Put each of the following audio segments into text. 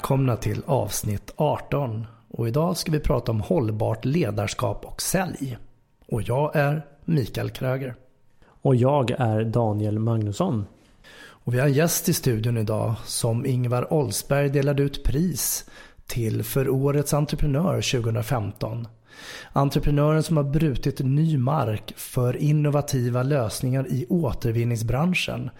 Välkomna till avsnitt 18 och idag ska vi prata om hållbart ledarskap och sälj. Och jag är Mikael Kröger. Och jag är Daniel Magnusson. Och vi har en gäst i studion idag som Ingvar Olsberg delade ut pris till för årets entreprenör 2015. Entreprenören som har brutit ny mark för innovativa lösningar i återvinningsbranschen.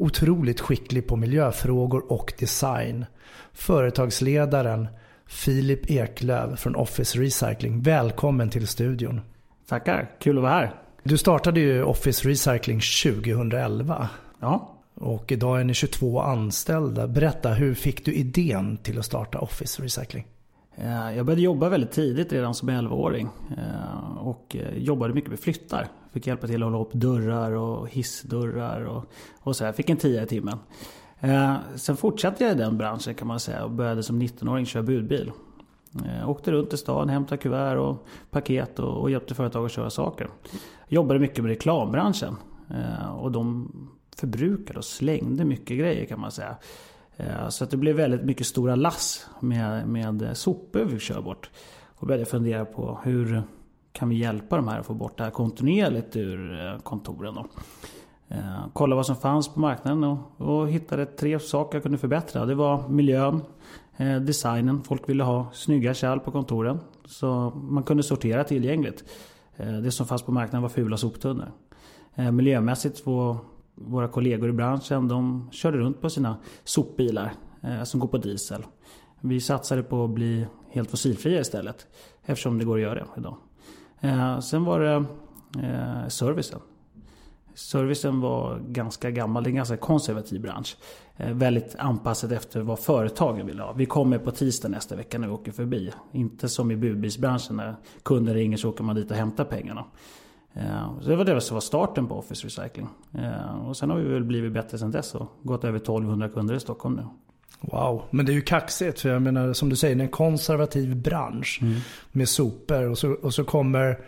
Otroligt skicklig på miljöfrågor och design. Företagsledaren Filip Eklöv från Office Recycling. Välkommen till studion. Tackar, kul att vara här. Du startade ju Office Recycling 2011. Ja. Och idag är ni 22 anställda. Berätta, hur fick du idén till att starta Office Recycling? Eh, jag började jobba väldigt tidigt redan som 11-åring. Eh, och eh, jobbade mycket med flyttar. Fick hjälpa till att hålla upp dörrar och hissdörrar och, och så. här. fick en tia i timmen. Eh, sen fortsatte jag i den branschen kan man säga och började som 19-åring köra budbil. Eh, åkte runt i stan, hämtade kuvert och paket och, och hjälpte företag att köra saker. Jobbade mycket med reklambranschen. Eh, och de förbrukade och slängde mycket grejer kan man säga. Eh, så att det blev väldigt mycket stora lass med, med sopor vi kör bort. Och började fundera på hur kan vi hjälpa de här att få bort det här kontinuerligt ur eh, kontoren. Då. Eh, kolla vad som fanns på marknaden och, och hittade tre saker jag kunde förbättra. Det var miljön, eh, designen. Folk ville ha snygga kärl på kontoren. Så man kunde sortera tillgängligt. Eh, det som fanns på marknaden var fula soptunnor. Miljömässigt var våra kollegor i branschen de körde runt på sina sopbilar som går på diesel. Vi satsade på att bli helt fossilfria istället. Eftersom det går att göra idag. Eh, sen var det eh, servicen. Servicen var ganska gammal, det är en ganska konservativ bransch. Eh, väldigt anpassad efter vad företagen vill ha. Vi kommer på tisdag nästa vecka när vi åker förbi. Inte som i budbilsbranschen när kunder ringer så åker man dit och hämtar pengarna. Eh, så det var det som var starten på Office Recycling. Eh, och sen har vi väl blivit bättre sen dess och gått över 1200 kunder i Stockholm nu. Wow, men det är ju kaxigt för jag menar som du säger, det är en konservativ bransch mm. med sopor och så, och så kommer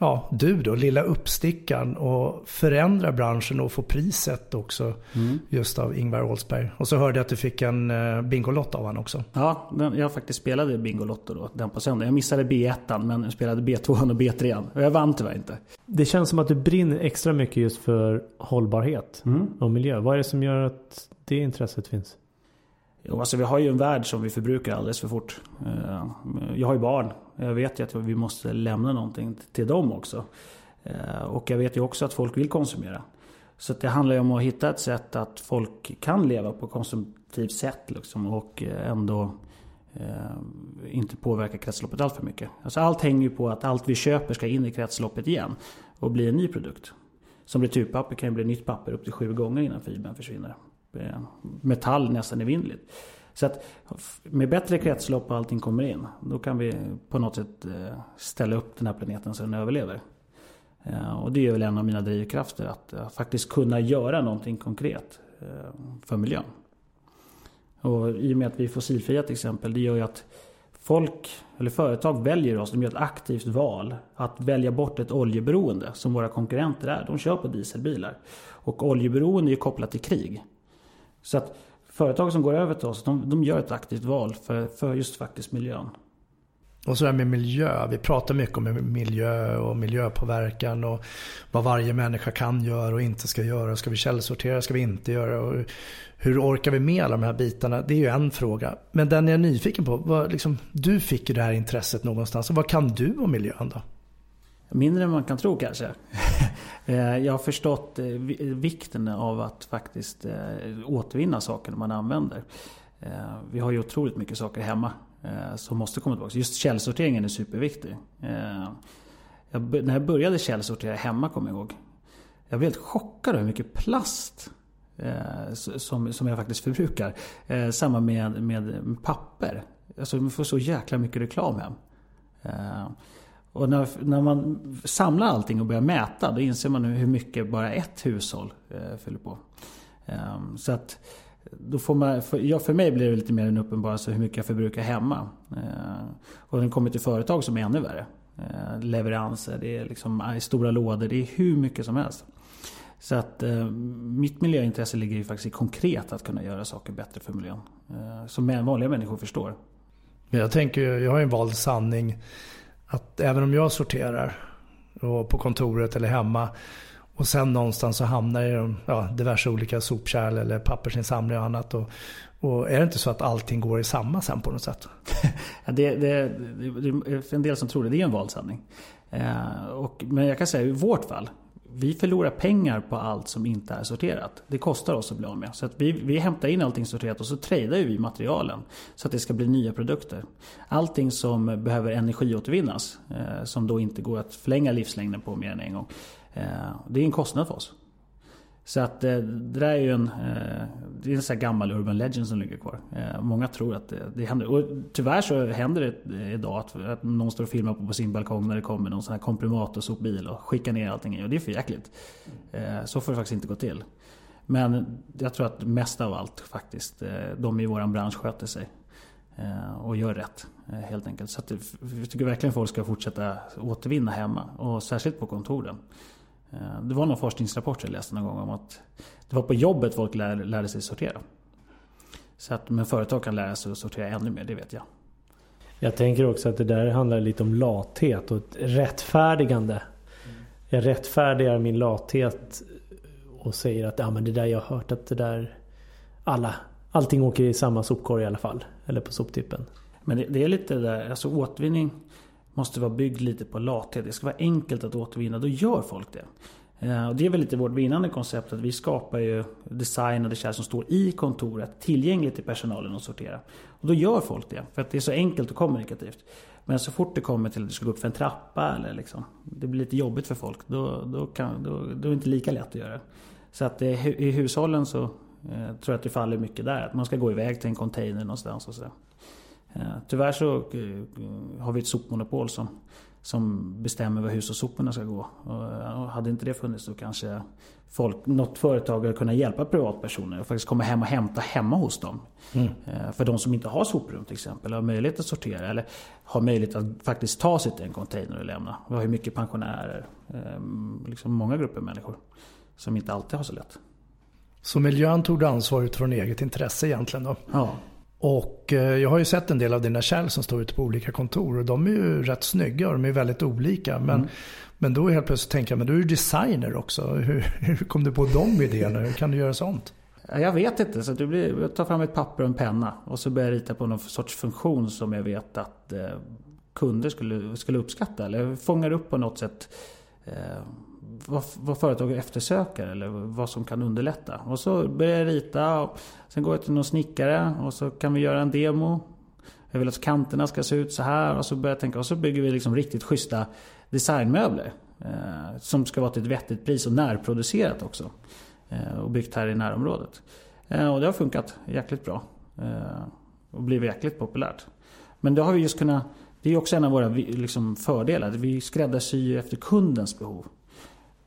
ja, du då, lilla uppstickan och förändra branschen och få priset också. Mm. Just av Ingvar Oldsberg. Och så hörde jag att du fick en uh, Bingolott av honom också. Ja, jag faktiskt spelade Bingolotto då, den på söndag. Jag missade B1 men spelade B2 och B3. Och jag vann tyvärr inte. Det känns som att du brinner extra mycket just för hållbarhet mm. och miljö. Vad är det som gör att det intresset finns? Jo, alltså vi har ju en värld som vi förbrukar alldeles för fort. Eh, jag har ju barn. Jag vet ju att vi måste lämna någonting till dem också. Eh, och jag vet ju också att folk vill konsumera. Så det handlar ju om att hitta ett sätt att folk kan leva på konsumtivt sätt liksom, och eh, ändå eh, inte påverka kretsloppet allt för mycket. Alltså allt hänger ju på att allt vi köper ska in i kretsloppet igen och bli en ny produkt. Som returpapper kan ju bli nytt papper upp till sju gånger innan fibern försvinner. Eh, metall nästan evinnerligt. Så att med bättre kretslopp och allting kommer in. Då kan vi på något sätt eh, ställa upp den här planeten så den överlever. Eh, och det är väl en av mina drivkrafter. Att faktiskt kunna göra någonting konkret för miljön. Och i och med att vi är fossilfria till exempel. Det gör ju att folk eller företag väljer oss. De gör ett aktivt val. Att välja bort ett oljeberoende som våra konkurrenter är. De kör på dieselbilar. Och oljeberoende är kopplat till krig. Så att företag som går över till oss, de, de gör ett aktivt val för, för just faktiskt miljön. Och så det här med miljö. Vi pratar mycket om miljö och miljöpåverkan och vad varje människa kan göra och inte ska göra. Ska vi källsortera? Ska vi inte göra? Och hur orkar vi med alla de här bitarna? Det är ju en fråga. Men den jag är nyfiken på, vad, liksom, du fick ju det här intresset någonstans. Och vad kan du om miljön då? Mindre än man kan tro kanske. Eh, jag har förstått eh, eh, vikten av att faktiskt återvinna saker man använder. Vi har ju otroligt mycket saker hemma som måste komma tillbaka. Just källsorteringen är superviktig. Jag, när jag började källsortera hemma kommer jag ihåg. Jag blev helt chockad över hur mycket plast som, som jag faktiskt förbrukar. Samma med, med papper. Alltså man får så jäkla mycket reklam hem. Och när, när man samlar allting och börjar mäta då inser man hur mycket bara ett hushåll eh, fyller på. Um, så att då får man, för, ja, för mig blir det lite mer en uppenbarelse hur mycket jag förbrukar hemma. Uh, och när det kommer till företag som är ännu värre. Uh, leveranser, det är liksom stora lådor, det är hur mycket som helst. Så att uh, mitt miljöintresse ligger ju faktiskt i konkret att kunna göra saker bättre för miljön. Uh, som vanliga människor förstår. Jag tänker, jag har ju en vald sanning att även om jag sorterar på kontoret eller hemma och sen någonstans så hamnar i ja, diverse olika sopkärl eller pappersinsamling och annat. Och, och är det inte så att allting går i samma sen på något sätt? det, det, det, det, är en del som tror det. Det är en valsanning. Eh, och, men jag kan säga i vårt fall vi förlorar pengar på allt som inte är sorterat. Det kostar oss att bli av med. Så att vi, vi hämtar in allting sorterat och så tradar vi materialen. Så att det ska bli nya produkter. Allting som behöver energiåtervinnas. Eh, som då inte går att förlänga livslängden på mer än en gång. Eh, det är en kostnad för oss. Så att eh, det där är ju en, eh, det är en sån här gammal urban legend som ligger kvar. Eh, många tror att det, det händer. Och tyvärr så händer det idag att, att någon står och filmar på, på sin balkong när det kommer någon sån här komprimator-sopbil och skickar ner allting i. Och det är för jäkligt. Så får det faktiskt inte gå till. Men jag tror att mest av allt faktiskt, de i våran bransch sköter sig. Och gör rätt helt enkelt. Så att jag tycker verkligen folk ska fortsätta återvinna hemma. Och särskilt på kontoren. Eh, det var någon forskningsrapport jag läste någon gång om att det var på jobbet folk lär, lärde sig sortera. Så att men företag kan lära sig att sortera ännu mer, det vet jag. Jag tänker också att det där handlar lite om lathet och ett rättfärdigande. Jag rättfärdigar min lathet och säger att ja, men det där jag har hört att det där alla, allting åker i samma sopkorg i alla fall. Eller på soptippen. Men det, det är lite där, alltså återvinning måste vara byggd lite på lathet. Det ska vara enkelt att återvinna, då gör folk det. Eh, och det är väl lite vårt vinnande koncept att vi skapar ju designade kärl som står i kontoret tillgängligt till personalen att sortera. Och då gör folk det, för att det är så enkelt och kommunikativt. Men så fort det kommer till att du ska gå upp för en trappa eller liksom, det blir lite jobbigt för folk, då, då, kan, då, då är det inte lika lätt att göra. Så att eh, i hushållen så eh, tror jag att det faller mycket där. Att man ska gå iväg till en container någonstans och sådär. Eh, tyvärr så eh, har vi ett sopmonopol som, som bestämmer var hushållssoporna ska gå. Och hade inte det funnits så kanske folk, något företag hade kunnat hjälpa privatpersoner och faktiskt komma hem och hämta hemma hos dem. Mm. Eh, för de som inte har soprum till exempel, har möjlighet att sortera eller har möjlighet att faktiskt ta sig till en container och lämna. Vi har ju mycket pensionärer, liksom många grupper människor som inte alltid har så lätt. Så miljön tog du ansvar utifrån eget intresse egentligen då? Ja. Och eh, jag har ju sett en del av dina kärl som står ute på olika kontor och de är ju rätt snygga och de är väldigt olika. Men, mm. men då helt plötsligt tänker jag, men du är ju designer också. Hur, hur kom du på de idéerna? Hur kan du göra sånt? Jag vet inte. Så du blir, jag tar fram ett papper och en penna och så börjar jag rita på någon sorts funktion som jag vet att eh, kunder skulle, skulle uppskatta. Eller fångar upp på något sätt eh, vad, vad företaget eftersöker eller vad som kan underlätta. Och så börjar jag rita. Och sen går jag till någon snickare och så kan vi göra en demo. Jag vill att kanterna ska se ut så här. Och så börjar jag tänka och så bygger vi liksom riktigt schyssta designmöbler. Eh, som ska vara till ett vettigt pris och närproducerat också. Eh, och byggt här i närområdet. Eh, och det har funkat jäkligt bra. Eh, och blivit jäkligt populärt. Men det har vi just kunnat det är också en av våra liksom, fördelar. Vi skräddarsyr efter kundens behov.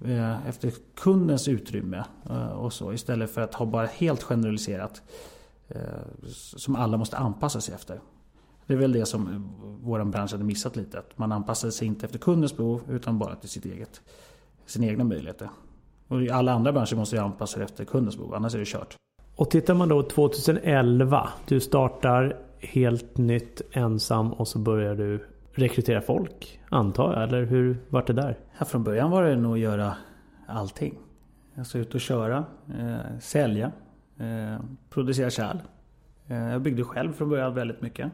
Eh, efter kundens utrymme eh, och så istället för att ha bara helt generaliserat eh, som alla måste anpassa sig efter. Det är väl det som vår bransch hade missat lite. Att man anpassade sig inte efter kundens behov utan bara till sitt eget, sina egna möjligheter. Och i alla andra branscher måste ju anpassa sig efter kundens behov, annars är det kört. Och tittar man då 2011, du startar helt nytt ensam och så börjar du rekrytera folk, antar jag. Eller hur vart det där? Ja, från början var det nog att göra allting. Alltså ut och köra, eh, sälja, eh, producera kärl. Eh, jag byggde själv från början väldigt mycket.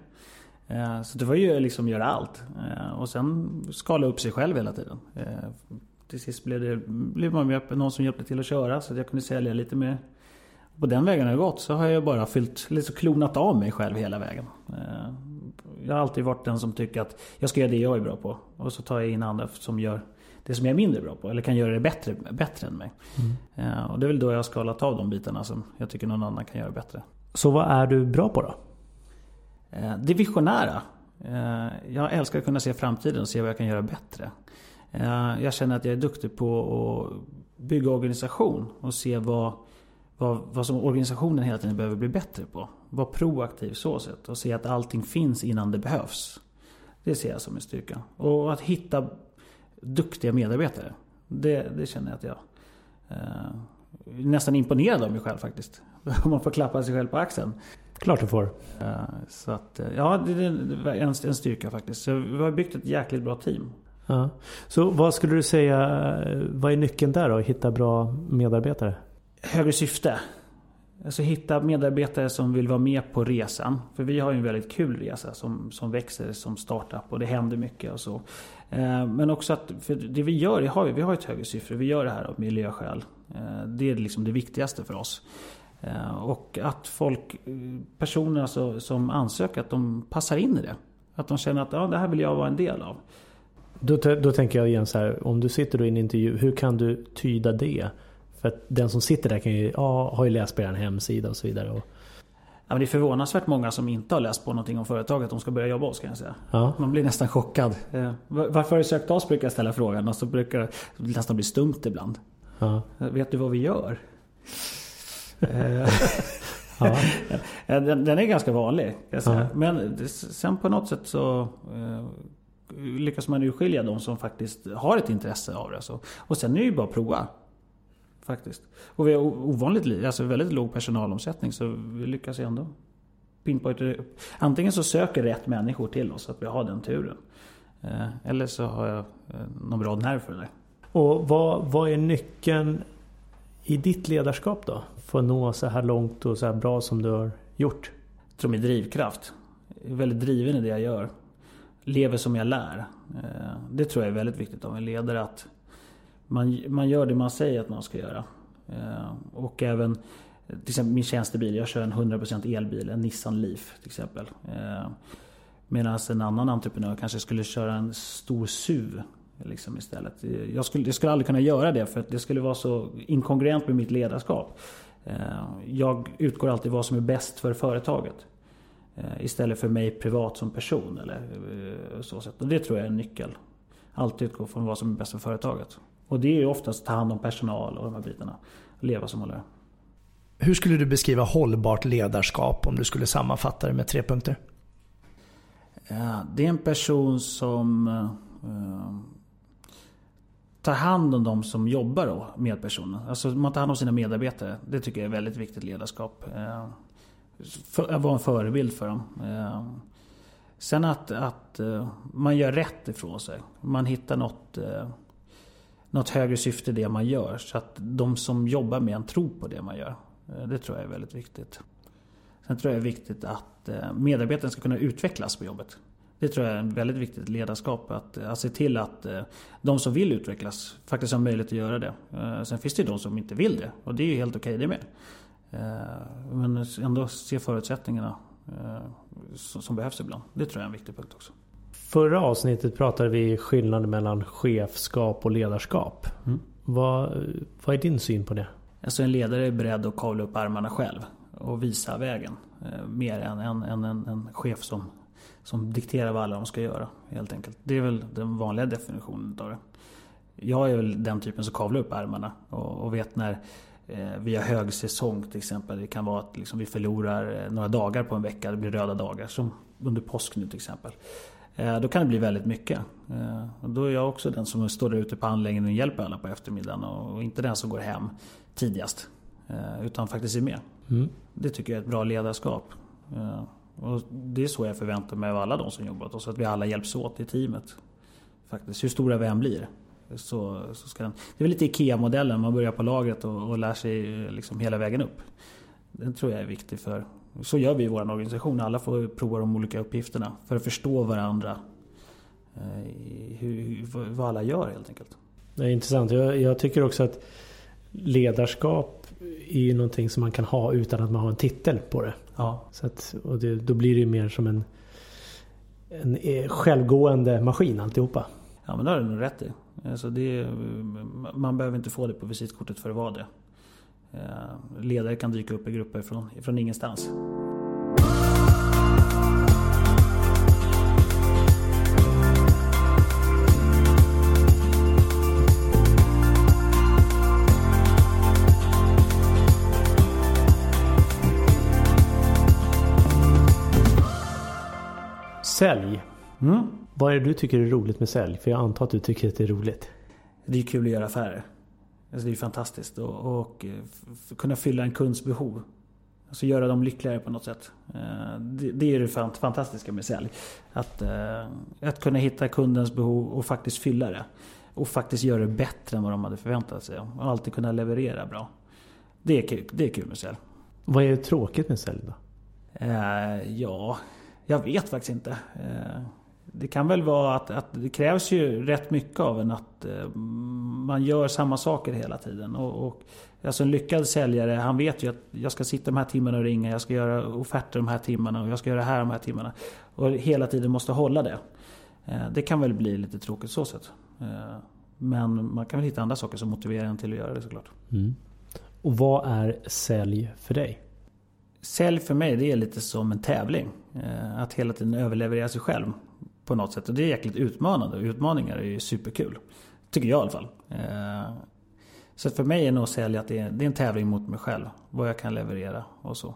Eh, så det var ju liksom göra allt. Eh, och sen skala upp sig själv hela tiden. Eh, till sist blev det blev man med, någon som hjälpte till att köra så att jag kunde sälja lite mer. På den vägen har det gått. Så har jag bara fyllt, liksom klonat av mig själv hela vägen. Eh, jag har alltid varit den som tycker att jag ska göra det jag är bra på. Och så tar jag in andra som gör det som jag är mindre bra på. Eller kan göra det bättre, bättre än mig. Mm. Och det är väl då jag har skalat av de bitarna som jag tycker någon annan kan göra bättre. Så vad är du bra på då? Eh, det visionära. Eh, jag älskar att kunna se framtiden och se vad jag kan göra bättre. Eh, jag känner att jag är duktig på att bygga organisation och se vad, vad, vad som organisationen hela tiden behöver bli bättre på. Vara proaktiv så sätt och se att allting finns innan det behövs. Det ser jag som en styrka. Och att hitta duktiga medarbetare. Det, det känner jag att jag eh, nästan imponerad av mig själv faktiskt. Om man får klappa sig själv på axeln. Klart du får. Så att, ja, det är en, en styrka faktiskt. Så vi har byggt ett jäkligt bra team. Ja. Så vad skulle du säga, vad är nyckeln där då? Att hitta bra medarbetare? Högre syfte. Alltså hitta medarbetare som vill vara med på resan. För vi har ju en väldigt kul resa som, som växer som startup och det händer mycket och så. Eh, men också att, för det vi gör, vi har, vi har ett högre syfte. Vi gör det här av miljöskäl. Eh, det är liksom det viktigaste för oss. Eh, och att folk, personer alltså, som ansöker, att de passar in i det. Att de känner att ja, det här vill jag vara en del av. Då, då tänker jag igen så här, om du sitter i en intervju, hur kan du tyda det? För att den som sitter där kan ju, ja, har ju läst på er hemsida och så vidare. Och... Ja, men det är förvånansvärt många som inte har läst på någonting om företaget att de ska börja jobba hos kan jag säga. Ja. Man blir nästan chockad. Eh, varför har du sökt oss brukar jag ställa frågan och så brukar det nästan bli stumt ibland. Ja. Vet du vad vi gör? Eh, ja. den, den, är ganska vanlig. Men sen på något sätt så eh, lyckas man urskilja de som faktiskt har ett intresse av det. Så. Och sen är det ju bara att prova. Faktiskt. Och vi har ovanligt alltså väldigt låg personalomsättning så vi lyckas ändå pinpointa Antingen så söker rätt människor till oss, att vi har den turen. Eh, eller så har jag någon bra nerv för det. Och vad, vad är nyckeln i ditt ledarskap då? För att nå så här långt och så här bra som du har gjort? Jag tror min drivkraft. Jag är väldigt driven i det jag gör. Lever som jag lär. Eh, det tror jag är väldigt viktigt av en ledare att man, man gör det man säger att man ska göra. Eh, och även till exempel min tjänstebil. Jag kör en 100% elbil, en Nissan Leaf till exempel. Eh, Medan en annan entreprenör kanske skulle köra en stor SUV Liksom istället. Eh, jag, skulle, jag skulle aldrig kunna göra det för att det skulle vara så inkongruent med mitt ledarskap. Eh, jag utgår alltid vad som är bäst för företaget. Eh, istället för mig privat som person. Eller eh, så sätt. Och det tror jag är en nyckel. Alltid utgå från vad som är bäst för företaget. Och det är ju oftast ta hand om personal och de här bitarna. Leva som hållare. Hur skulle du beskriva hållbart ledarskap om du skulle sammanfatta det med tre punkter? Det är en person som tar hand om de som jobbar då med personen. Alltså man tar hand om sina medarbetare. Det tycker jag är väldigt viktigt ledarskap. Eh, att vara en förebild för dem. Eh, sen att, att eh, man gör rätt ifrån sig. Man hittar något, något högre syfte i det man gör. Så att de som jobbar med en tror på det man gör. Eh, det tror jag är väldigt viktigt. Sen tror jag det är viktigt att eh, medarbetarna ska kunna utvecklas på jobbet. Det tror jag är ett väldigt viktigt ledarskap. Att, eh, att se till att de som vill utvecklas faktiskt har möjlighet att göra det. Sen finns det ju de som inte vill det. Och det är ju helt okej okay det med. Men ändå se förutsättningarna som behövs ibland. Det tror jag är en viktig punkt också. Förra avsnittet pratade vi skillnaden mellan chefskap och ledarskap. Mm. Vad, vad är din syn på det? Alltså en ledare är beredd att kavla upp armarna själv och visa vägen. Mer än en, en, en, en chef som som dikterar vad alla de ska göra. Helt enkelt. Det är väl den vanliga definitionen av det. Jag är väl den typen som kavlar upp ärmarna och, och vet när eh, vi har högsäsong till exempel. Det kan vara att liksom, vi förlorar eh, några dagar på en vecka. Det blir röda dagar. Som under påsk nu till exempel. Eh, då kan det bli väldigt mycket. Eh, och då är jag också den som står där ute på anläggningen och hjälper alla på eftermiddagen. Och, inte den som går hem tidigast. Eh, utan faktiskt är med. Mm. Det tycker jag är ett bra ledarskap. Och det är så jag förväntar mig av alla de som jobbat och så att vi alla hjälps åt i teamet. Faktiskt, hur stora vi än blir. Så, så ska den, det är väl lite IKEA-modellen, man börjar på lagret och, och lär sig liksom hela vägen upp. Den tror jag är viktig för... Så gör vi i vår organisation, alla får prova de olika uppgifterna för att förstå varandra. Eh, hur, vad alla gör helt enkelt. Det är intressant. Jag, jag tycker också att ledarskap är ju någonting som man kan ha utan att man har en titel på det. Ja. Så att, och det, då blir det ju mer som en, en eh, självgående maskin alltihopa. Ja men det har du nog rätt i. Alltså det, man behöver inte få det på visitkortet för att vara det. Eh, ledare kan dyka upp i grupper från, från ingenstans. Sälj. Mm. Vad är det du tycker är roligt med sälj? För jag antar att du tycker att det är roligt. Det är kul att göra affärer. Alltså det är fantastiskt. Och, och kunna fylla en kunds behov. Alltså göra dem lyckligare på något sätt. Eh, det, det är det fantastiska med sälj. Att, eh, att kunna hitta kundens behov och faktiskt fylla det. Och faktiskt göra det bättre än vad de hade förväntat sig. Och alltid kunna leverera bra. Det är kul, det är kul med sälj. Vad är tråkigt med sälj då? Eh, ja, jag vet faktiskt inte. Eh, det kan väl vara att, att, det krävs ju rätt mycket av en att eh, man gör samma saker hela tiden. Och, och, alltså en lyckad säljare, han vet ju att jag ska sitta de här timmarna och ringa, jag ska göra offerter de här timmarna och jag ska göra det här de här timmarna. Och hela tiden måste hålla det. Eh, det kan väl bli lite tråkigt så sätt. Eh, men man kan väl hitta andra saker som motiverar en till att göra det såklart. Mm. Och vad är sälj för dig? Sälj för mig det är lite som en tävling. Eh, att hela tiden överleverera sig själv på något sätt. Och det är jäkligt utmanande. Och utmaningar är ju superkul. Tycker jag i alla fall. Eh, så för mig är nog sälj att det är, det är en tävling mot mig själv. Vad jag kan leverera och så.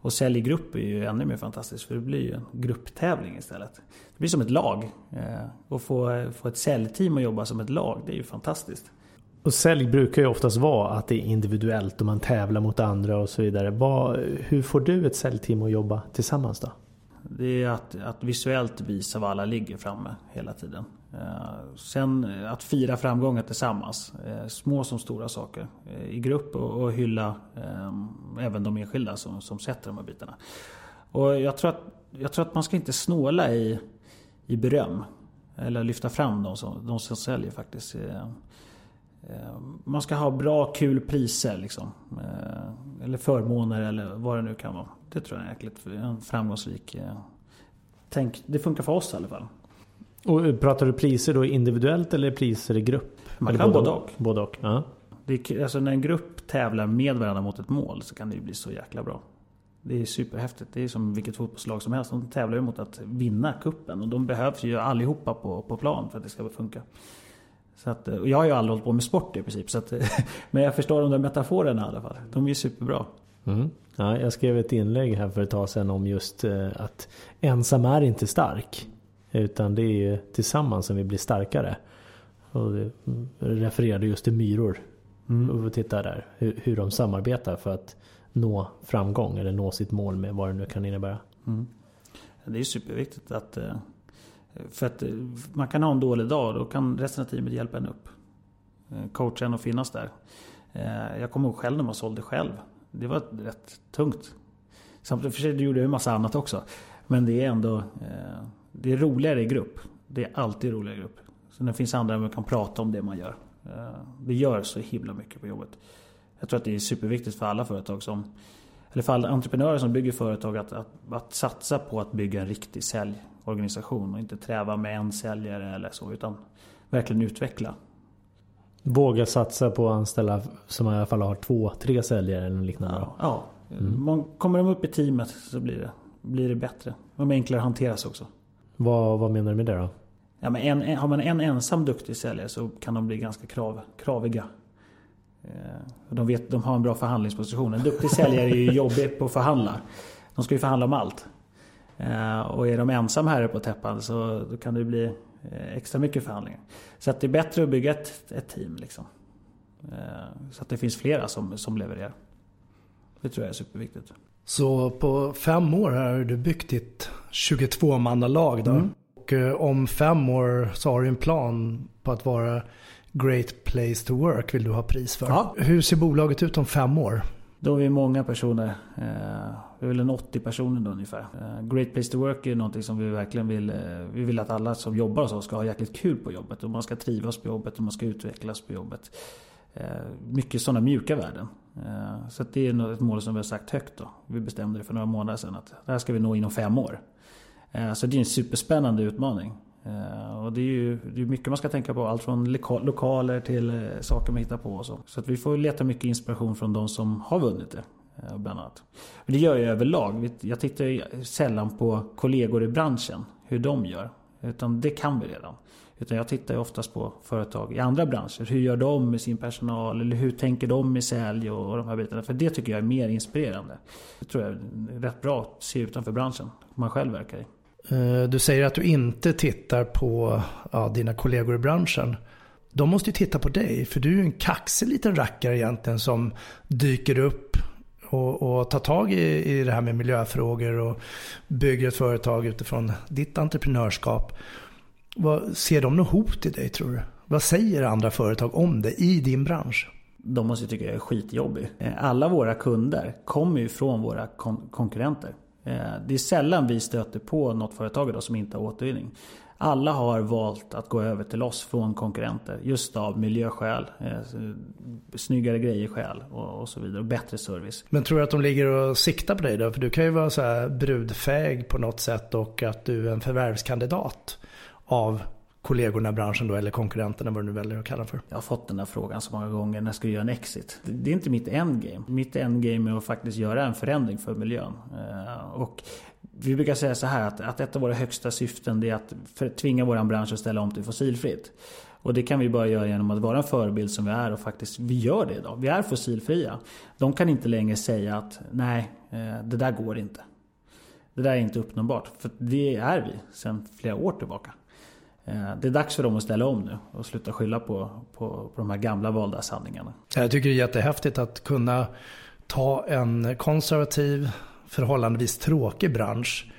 Och sälj i grupp är ju ännu mer fantastiskt för det blir ju en grupptävling istället. Det blir som ett lag. Eh, och få, få ett säljteam att jobba som ett lag, det är ju fantastiskt. Och sälj brukar ju oftast vara att det är individuellt och man tävlar mot andra och så vidare. Vad, hur får du ett säljteam att jobba tillsammans då? Det är att, att visuellt visa var alla ligger framme hela tiden. Eh, sen eh, att fira framgångar tillsammans. Eh, små som stora saker. I grupp och, hylla även de enskilda som, som sätter de här bitarna. Och jag tror att, jag tror att man ska inte snåla i, i beröm. Eller lyfta fram de som, de som säljer faktiskt. Man ska ha bra, kul priser liksom. Eller förmåner eller vad det nu kan vara. Det tror jag är jäkligt en framgångsrik... Tänk, det funkar för oss i alla fall. Och pratar du priser då individuellt eller priser i grupp? Man eller kan både och. Både och. Ja. Det är, alltså när en grupp tävlar med varandra mot ett mål så kan det ju bli så jäkla bra. Det är superhäftigt. Det är som vilket fotbollslag som helst. De tävlar ju mot att vinna kuppen och de behövs ju allihopa på, på plan för att det ska funka. Så att, och jag har ju aldrig hållit på med sport i princip. Så att, men jag förstår de där metaforerna i alla fall. De är ju superbra. Mm. Ja, jag skrev ett inlägg här för ett tag sedan om just eh, att ensam är inte stark. Utan det är ju tillsammans som vi blir starkare. Och det refererade just till myror. Mm. Och titta där hur, hur de samarbetar för att nå framgång eller nå sitt mål med vad det nu kan innebära. Mm. Det är superviktigt att eh, för att eh, man kan ha en dålig dag och då kan resten av teamet hjälpa en upp. Eh, coachen och finnas där. Jag kommer ihåg själv när man sålde själv. Det var rätt tungt. Samtidigt för sig gjorde jag en massa annat också. Men det är ändå det är roligare i grupp. Det är alltid roligare i grupp. Så det finns andra man kan prata om det man gör. Eh, det gör så himla mycket på jobbet. Jag tror att det är superviktigt för alla företag som eller för alla entreprenörer som bygger företag att, att, att satsa på att bygga en riktig säljorganisation och inte träva med en säljare eller så utan verkligen utveckla. Våga satsa på att anställa som i alla fall har två, tre säljare eller liknande. Ja, ja. Mm. kommer de upp i teamet så blir det, blir det bättre. De är enklare att hanteras också. Vad, vad menar du med det då? Ja, men en, har man en ensam duktig säljare så kan de bli ganska krav, kraviga. Eh, de, vet, de har en bra förhandlingsposition. En duktig säljare är ju jobbig på att förhandla. De ska ju förhandla om allt. Eh, och är de ensam herre på täppan så då kan det bli eh, extra mycket förhandlingar. Så att det är bättre att bygga ett, ett team. Liksom. Så att det finns flera som, som levererar. Det tror jag är superviktigt. Så på fem år har du byggt ditt 22-mannalag då. Mm. Och eh, om fem år så har du en plan på att vara Great Place to Work vill du ha pris för. Ja. Hur ser bolaget ut om fem år? Då är vi många personer. Eh, vi är väl en 80 personer då ungefär. Eh, Great Place to Work är någonting som vi verkligen vill. Vi vill att alla som jobbar hos oss ska ha jäkligt kul på jobbet. Och man ska trivas på jobbet och man ska utvecklas på jobbet. Mycket sådana mjuka värden. Eh, så det är ett mål som vi har sagt högt då. Vi bestämde det för några månader sedan att det här ska vi nå inom fem år. Eh, så det är en superspännande utmaning. Eh, och det är ju det är mycket man ska tänka på. Allt från lokaler till saker man hittar på och så. Så att vi får leta mycket inspiration från de som har vunnit det. Bland annat. Det gör jag överlag. Jag tittar sällan på kollegor i branschen. Hur de gör. Utan det kan vi redan. Utan jag tittar ju oftast på företag i andra branscher. Hur gör de med sin personal? Eller hur tänker de med sälj och de här bitarna? För det tycker jag är mer inspirerande. Det tror jag är rätt bra att se utanför branschen man själv verkar i. Eh, du säger att du inte tittar på ja, dina kollegor i branschen. De måste ju titta på dig, för du är ju en kaxig liten rackare egentligen som dyker upp och, och tar tag i, i det här med miljöfrågor och bygger ett företag utifrån ditt entreprenörskap. Vad, ser de något hot i dig tror du? Vad säger andra företag om det i din bransch? De måste ju tycka jag är skitjobbig. Eh, alla våra kunder kommer ju från våra kon konkurrenter. Eh, det är sällan vi stöter på något företag idag som inte har återvinning. Alla har valt att gå över till oss från konkurrenter just av miljöskäl, eh, snyggare grejer skäl och, så vidare. Och bättre service. Men tror du att de ligger och siktar på dig då? För du kan ju vara så brudfäg på något sätt och att du är en förvärvskandidat av kollegorna i branschen då, eller konkurrenterna vad du nu väljer att kalla för? Jag har fått den här frågan så många gånger, när ska jag göra en exit? Det är inte mitt endgame. Mitt endgame är att faktiskt göra en förändring för miljön. Eh, och vi brukar säga så här att, att ett av våra högsta syften är att tvinga vår bransch att ställa om till fossilfritt. Och det kan vi bara göra genom att vara en förebild som vi är och faktiskt vi gör det idag. Vi är fossilfria. De kan inte längre säga att nej, eh, det där går inte. Det där är inte uppnåbart. För det är vi sedan flera år tillbaka. Eh, det är dags för dem att ställa om nu och sluta skylla på, på, på de här gamla valda sanningarna. Jag tycker det är jättehäftigt att kunna ta en konservativ, förhållandevis tråkig bransch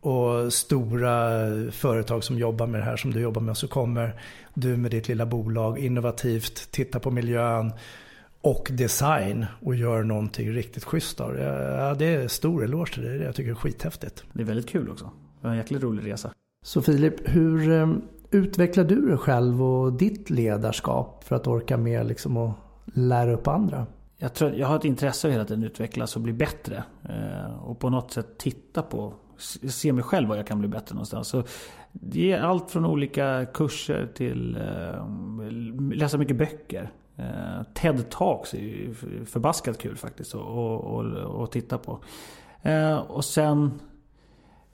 och stora företag som jobbar med det här som du jobbar med. Så kommer du med ditt lilla bolag innovativt, titta på miljön och design och gör någonting riktigt schysst av det. Ja, det är stor eloge till dig. Jag tycker det är skithäftigt. Det är väldigt kul också. Det var en jäkligt rolig resa. Så Filip, hur ehm, utvecklar du dig själv och ditt ledarskap för att orka med liksom att lära upp andra? Jag, tror, jag har ett intresse av att hela tiden utvecklas och bli bättre. Eh, och på något sätt titta på, se mig själv var jag kan bli bättre någonstans. Så det är allt från olika kurser till eh, läsa mycket böcker. Eh, TED Talks är ju förbaskat kul faktiskt att titta på. Och sen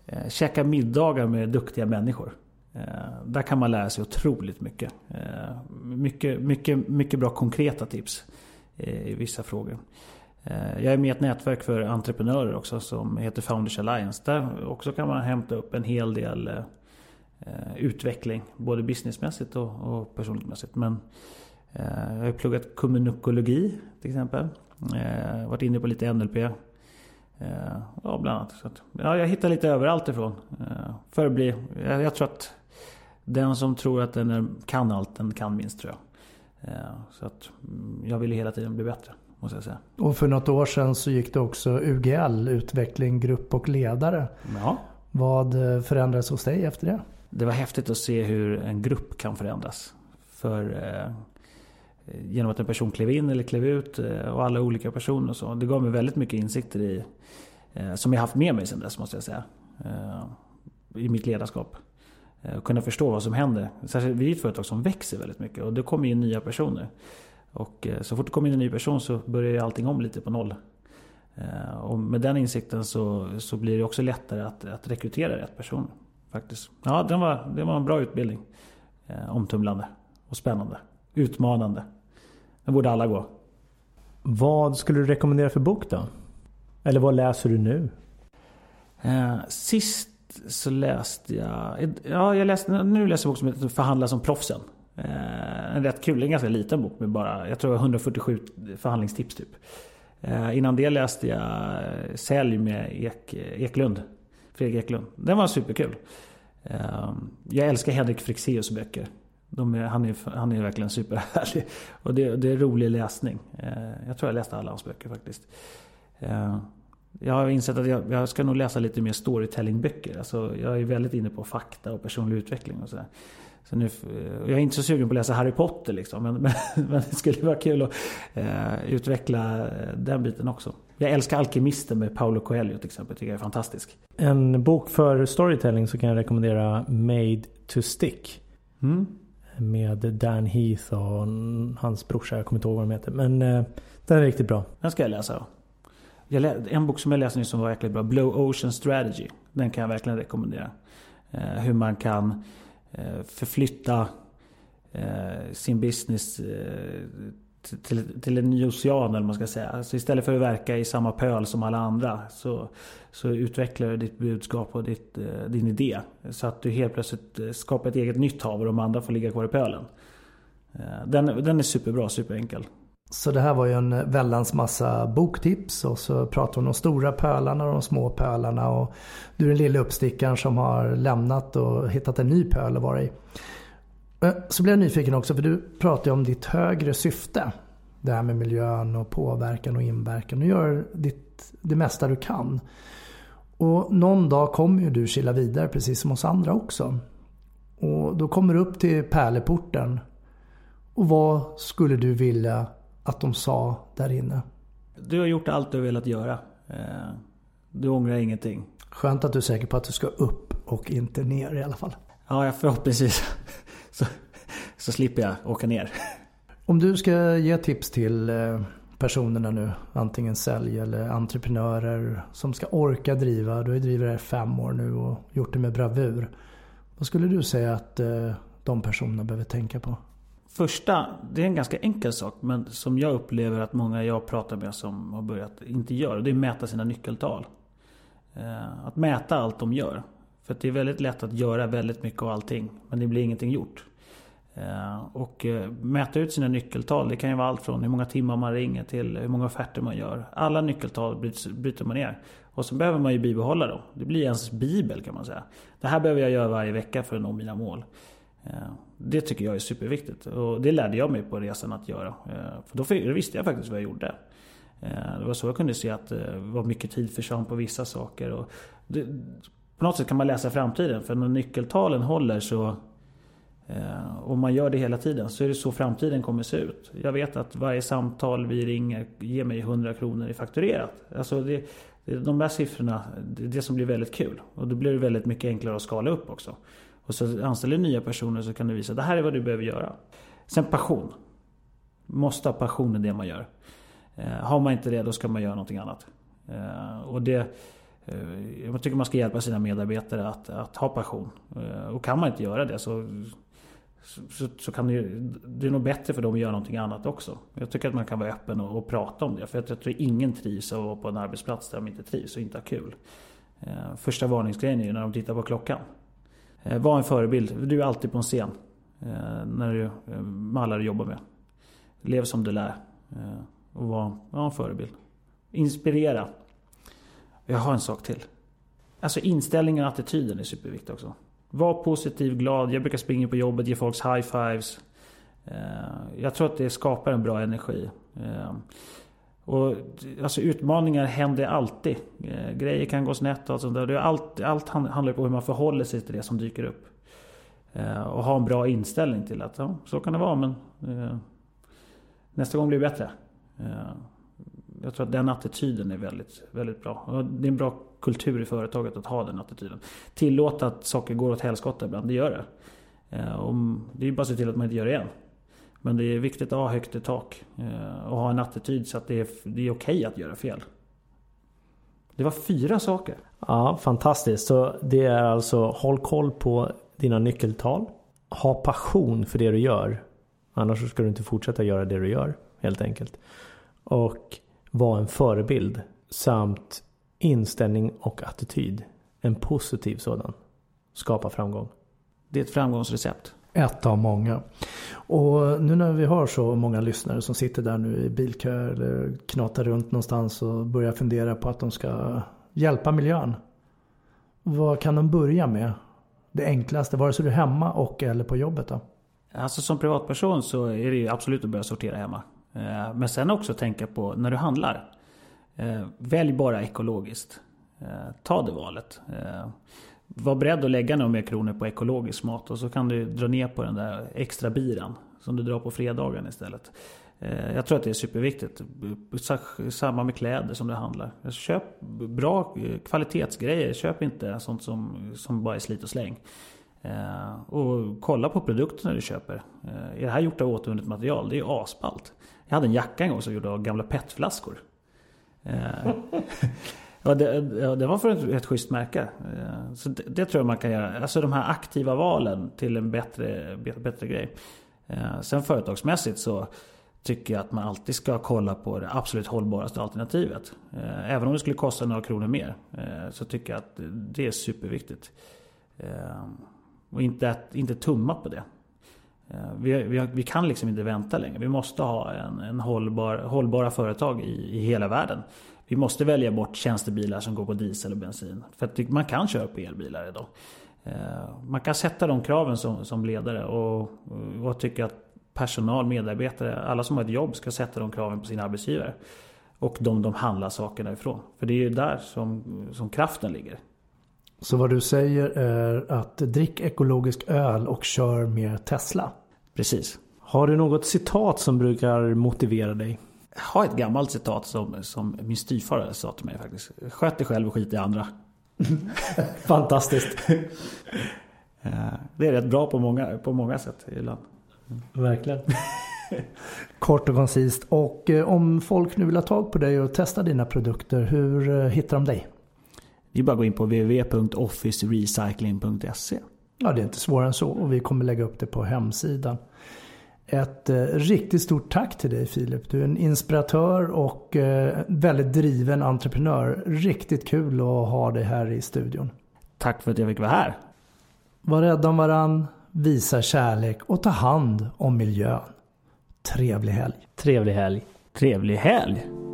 eh, käka middagar med duktiga människor. Eh, där kan man lära sig otroligt mycket. Eh, mycket, mycket, mycket bra konkreta tips eh, i vissa frågor. Eh, jag är med i ett nätverk för entreprenörer också som heter Founders Alliance. Där också kan man hämta upp en hel del eh, eh utveckling. Både businessmässigt och, och personligt Men eh, jag har pluggat kommunikologi till exempel. Eh, varit inne på lite NLP. Eh, ja, bland annat. Så att, ja, jag hittar lite överallt ifrån. Eh, för att bli, jag, jag, tror att den som tror att den kan allt, den kan minst tror jag. Eh, så att mm, jag vill hela tiden bli bättre. Måste jag säga. Och för något år sedan så gick det också UGL, utveckling, grupp och ledare. Ja. Vad förändrades hos dig efter det? Det var häftigt att se hur en grupp kan förändras. För Eh, genom att en person klev in eller klev ut eh, och alla olika personer och så. Det gav mig väldigt mycket insikter i eh, som jag haft med mig sedan dess måste jag säga. I mitt ledarskap. Och kunna förstå vad som händer. Särskilt vi är ett företag som växer väldigt mycket och det kommer in nya personer. Och så fort det kommer in en ny person så börjar ju allting om lite på noll. Och med den insikten så, så blir det också lättare att, att rekrytera rätt personer. Faktiskt. Ja, det var, det var en bra utbildning. Omtumlande och spännande. Utmanande. Den borde alla gå. Vad skulle du rekommendera för bok då? Eller vad läser du nu? Eh, sist så läste jag... Ja, jag läste, nu läser jag en bok som heter Förhandla som proffsen. Eh, en rätt kul, en ganska liten bok med bara, jag tror 147 förhandlingstips typ. Eh, innan det läste jag eh, Sälj med Ek, Eklund. Fredrik Eklund. Den var superkul. Eh, jag älskar Henrik Fexeus böcker. Är, han, är, han är verkligen superhärlig. Och det, det är rolig läsning. Eh, jag tror jag läste alla hans böcker faktiskt. Eh, jag har insett att jag, jag, ska nog läsa lite mer storytellingböcker. Alltså, jag är väldigt inne på fakta och personlig utveckling och sådär. Så nu, jag är inte så sugen på att läsa Harry Potter liksom. Men, men, men det skulle vara kul att eh, utveckla den biten också. Jag älskar Alkemisten med Paolo Coelho till exempel. Tycker jag är fantastisk. En bok för storytelling så kan jag rekommendera Made to Stick. Mm. Med Dan Heath och hans brorsa. Jag kommer inte ihåg vad de heter. Men eh, den är riktigt bra. Den ska jag läsa. Jag lä en bok som jag läste nyss som var verkligen bra. Blue Ocean Strategy. Den kan jag verkligen rekommendera. Eh, hur man kan eh, förflytta eh, sin business eh, till, till en ny ocean eller man ska säga. Alltså istället för att verka i samma pöl som alla andra så, så utvecklar du ditt budskap och ditt, eh, din idé. Så att du helt plötsligt eh, skapar ett eget nytt hav och de andra får ligga kvar i pölen. Eh, den, den är superbra, superenkel. Så det här var ju en väldans massa boktips och så pratar hon om de stora pölarna och de små pölarna och du är den lilla uppstickaren som har lämnat och hittat en ny pöl att vara i. Eh, så blir jag nyfiken också för du pratar ju om ditt högre syfte. Det här med miljön och påverkan och inverkan. Du gör ditt, det mesta du kan. Och någon dag kommer ju du kila vidare precis som oss andra också. Och då kommer du upp till pärleporten. Och vad skulle du vilja att de sa där inne? Du har gjort allt du har velat göra. Eh, du ångrar ingenting. Skönt att du är säker på att du ska upp och inte ner i alla fall. Ja, förhoppningsvis så, så slipper jag åka ner. Om du ska ge tips till eh, personerna nu, antingen sälj eller entreprenörer som ska orka driva. Du har ju drivit det här fem år nu och gjort det med bravur. Vad skulle du säga att eh, de personerna behöver tänka på? Första, det är en ganska enkel sak men som jag upplever att många jag pratar med som har börjat inte gör. Det är att mäta sina nyckeltal. Eh, att mäta allt de gör. För det är väldigt lätt att göra väldigt mycket av allting men det blir ingenting gjort. Eh, och eh, mäta ut sina nyckeltal. Det kan ju vara allt från hur många timmar man ringer till hur många offerter man gör. Alla nyckeltal bryter man ner. Och så behöver man ju bibehålla dem. Det blir ens bibel kan man säga. Det här behöver jag göra varje vecka för att nå mina mål. Eh, det tycker jag är superviktigt och det lärde jag mig på resan att göra. För då visste jag faktiskt vad jag gjorde. Det var så jag kunde se att det var mycket tid försvann på vissa saker. Och det, på något sätt kan man läsa framtiden för när nyckeltalen håller så eh, om man gör det hela tiden så är det så framtiden kommer se ut. Jag vet att varje samtal vi ringer ger mig 100 kronor i fakturerat. Alltså det, de där siffrorna, det är det som blir väldigt kul. Och då blir det väldigt mycket enklare att skala upp också. Och så anställer nya personer så kan du visa att det här är vad du behöver göra. Sen passion. Måste ha passion i det man gör. Eh, har man inte det då ska man göra någonting annat. Eh, och det, Eh, jag tycker man ska hjälpa sina medarbetare att, att ha passion. Eh, och kan man inte göra det så, så, så kan det, det är nog bättre för dem att göra någonting annat också. Jag tycker att man kan vara öppen och, och prata om det. För jag tror ingen trivs av att vara på en arbetsplats där de inte trivs och inte har kul. Eh, första varningsgrejen är ju när de tittar på klockan. Var en förebild. Du är alltid på en scen. När du, med alla du jobbar med. Lev som du lär. Och var, var en förebild. Inspirera. Jag har en sak till. Alltså inställningen och attityden är superviktig också. Var positiv, glad. Jag brukar springa på jobbet, ge folks high fives. Eh, jag tror att det skapar en bra energi. Eh, och, alltså utmaningar händer alltid. Eh, grejer kan gå snett och sånt där. Allt, allt handlar på hur man förhåller sig till det som dyker upp. Och ha en bra inställning till att ja, så kan det vara men nästa gång blir det bättre. Jag tror att den attityden är väldigt, väldigt bra. Och det är en bra kultur i företaget att ha den attityden. Tillåta att saker går åt helskotta ibland, det gör det. Eh, om, det är bara att se till att man inte gör det igen. Men det är viktigt att ha högt i tak eh, och ha en attityd så att det är, det är okej att göra fel. Det var fyra saker. Ja, fantastiskt. Så det är alltså håll koll på dina nyckeltal. Ha passion för det du gör. Annars ska du inte fortsätta göra det du gör helt enkelt. Och var en förebild. Samt inställning och attityd. En positiv sådan. Skapa framgång. Det är ett framgångsrecept. Ett av många. Och nu när vi har så många lyssnare som sitter där nu i bilkö eller knatar runt någonstans och börjar fundera på att de ska hjälpa miljön. Vad kan de börja med? Det enklaste, vare sig du är hemma och eller på jobbet då? Alltså som privatperson så är det ju absolut att börja sortera hemma. Eh, men sen också tänka på när du handlar. Eh, välj bara ekologiskt. Eh, ta det valet. Var beredd att lägga några mer kronor på ekologisk mat och så kan du dra ner på den där extra biran som du drar på fredagen istället. Jag tror att det är superviktigt. Samma med kläder som du handlar. Köp bra kvalitetsgrejer. Köp inte sånt som, som bara är slit och släng. Och kolla på produkterna du köper. Är det här gjort av återvunnet material? Det är ju asballt. Jag hade en jacka en gång som gjorde av gamla petflaskor. Eh, ja, det, det var för ett, ett schysst märke. Eh, så det, det, tror jag man kan göra. Alltså de här aktiva valen till en bättre, bättre grej. Eh, sen företagsmässigt så tycker jag att man alltid ska kolla på det absolut hållbaraste alternativet. Eh, även om det skulle kosta några kronor mer. Eh, så tycker jag att det är superviktigt. Eh, och inte, inte tumma på det. Eh, vi, vi, vi, kan liksom inte vänta längre. Vi måste ha en, en hållbar, hållbara företag i, i hela världen. Vi måste välja bort tjänstebilar som går på diesel och bensin. För att man kan köra på elbilar idag. Eh, man kan sätta de kraven som, som ledare och, jag tycker att personal, medarbetare, alla som har ett jobb ska sätta de kraven på sina arbetsgivare. Och de de handlar sakerna ifrån. För det är ju där som, som kraften ligger. Så vad du säger är att drick ekologisk öl och kör mer Tesla. Precis. Har du något citat som brukar motivera dig? Jag har ett gammalt citat som, som min styvfar sa till mig faktiskt. Sköt dig själv och skit i andra. Fantastiskt. det är rätt bra på många, på många sätt ibland. Verkligen. Kort och koncist. Och eh, om folk nu vill ha tag på dig och testa dina produkter, hur eh, hittar de dig? Det är bara att gå in på www.officerecycling.se. Ja, det är inte svårare än så och vi kommer lägga upp det på hemsidan. Ett eh, riktigt stort tack till dig Filip. Du är en inspiratör och eh, väldigt driven entreprenör. Riktigt kul att ha dig här i studion. Tack för att jag fick vara här. Var rädda om varann, visa kärlek och ta hand om miljön. Trevlig helg. Trevlig helg. Trevlig helg.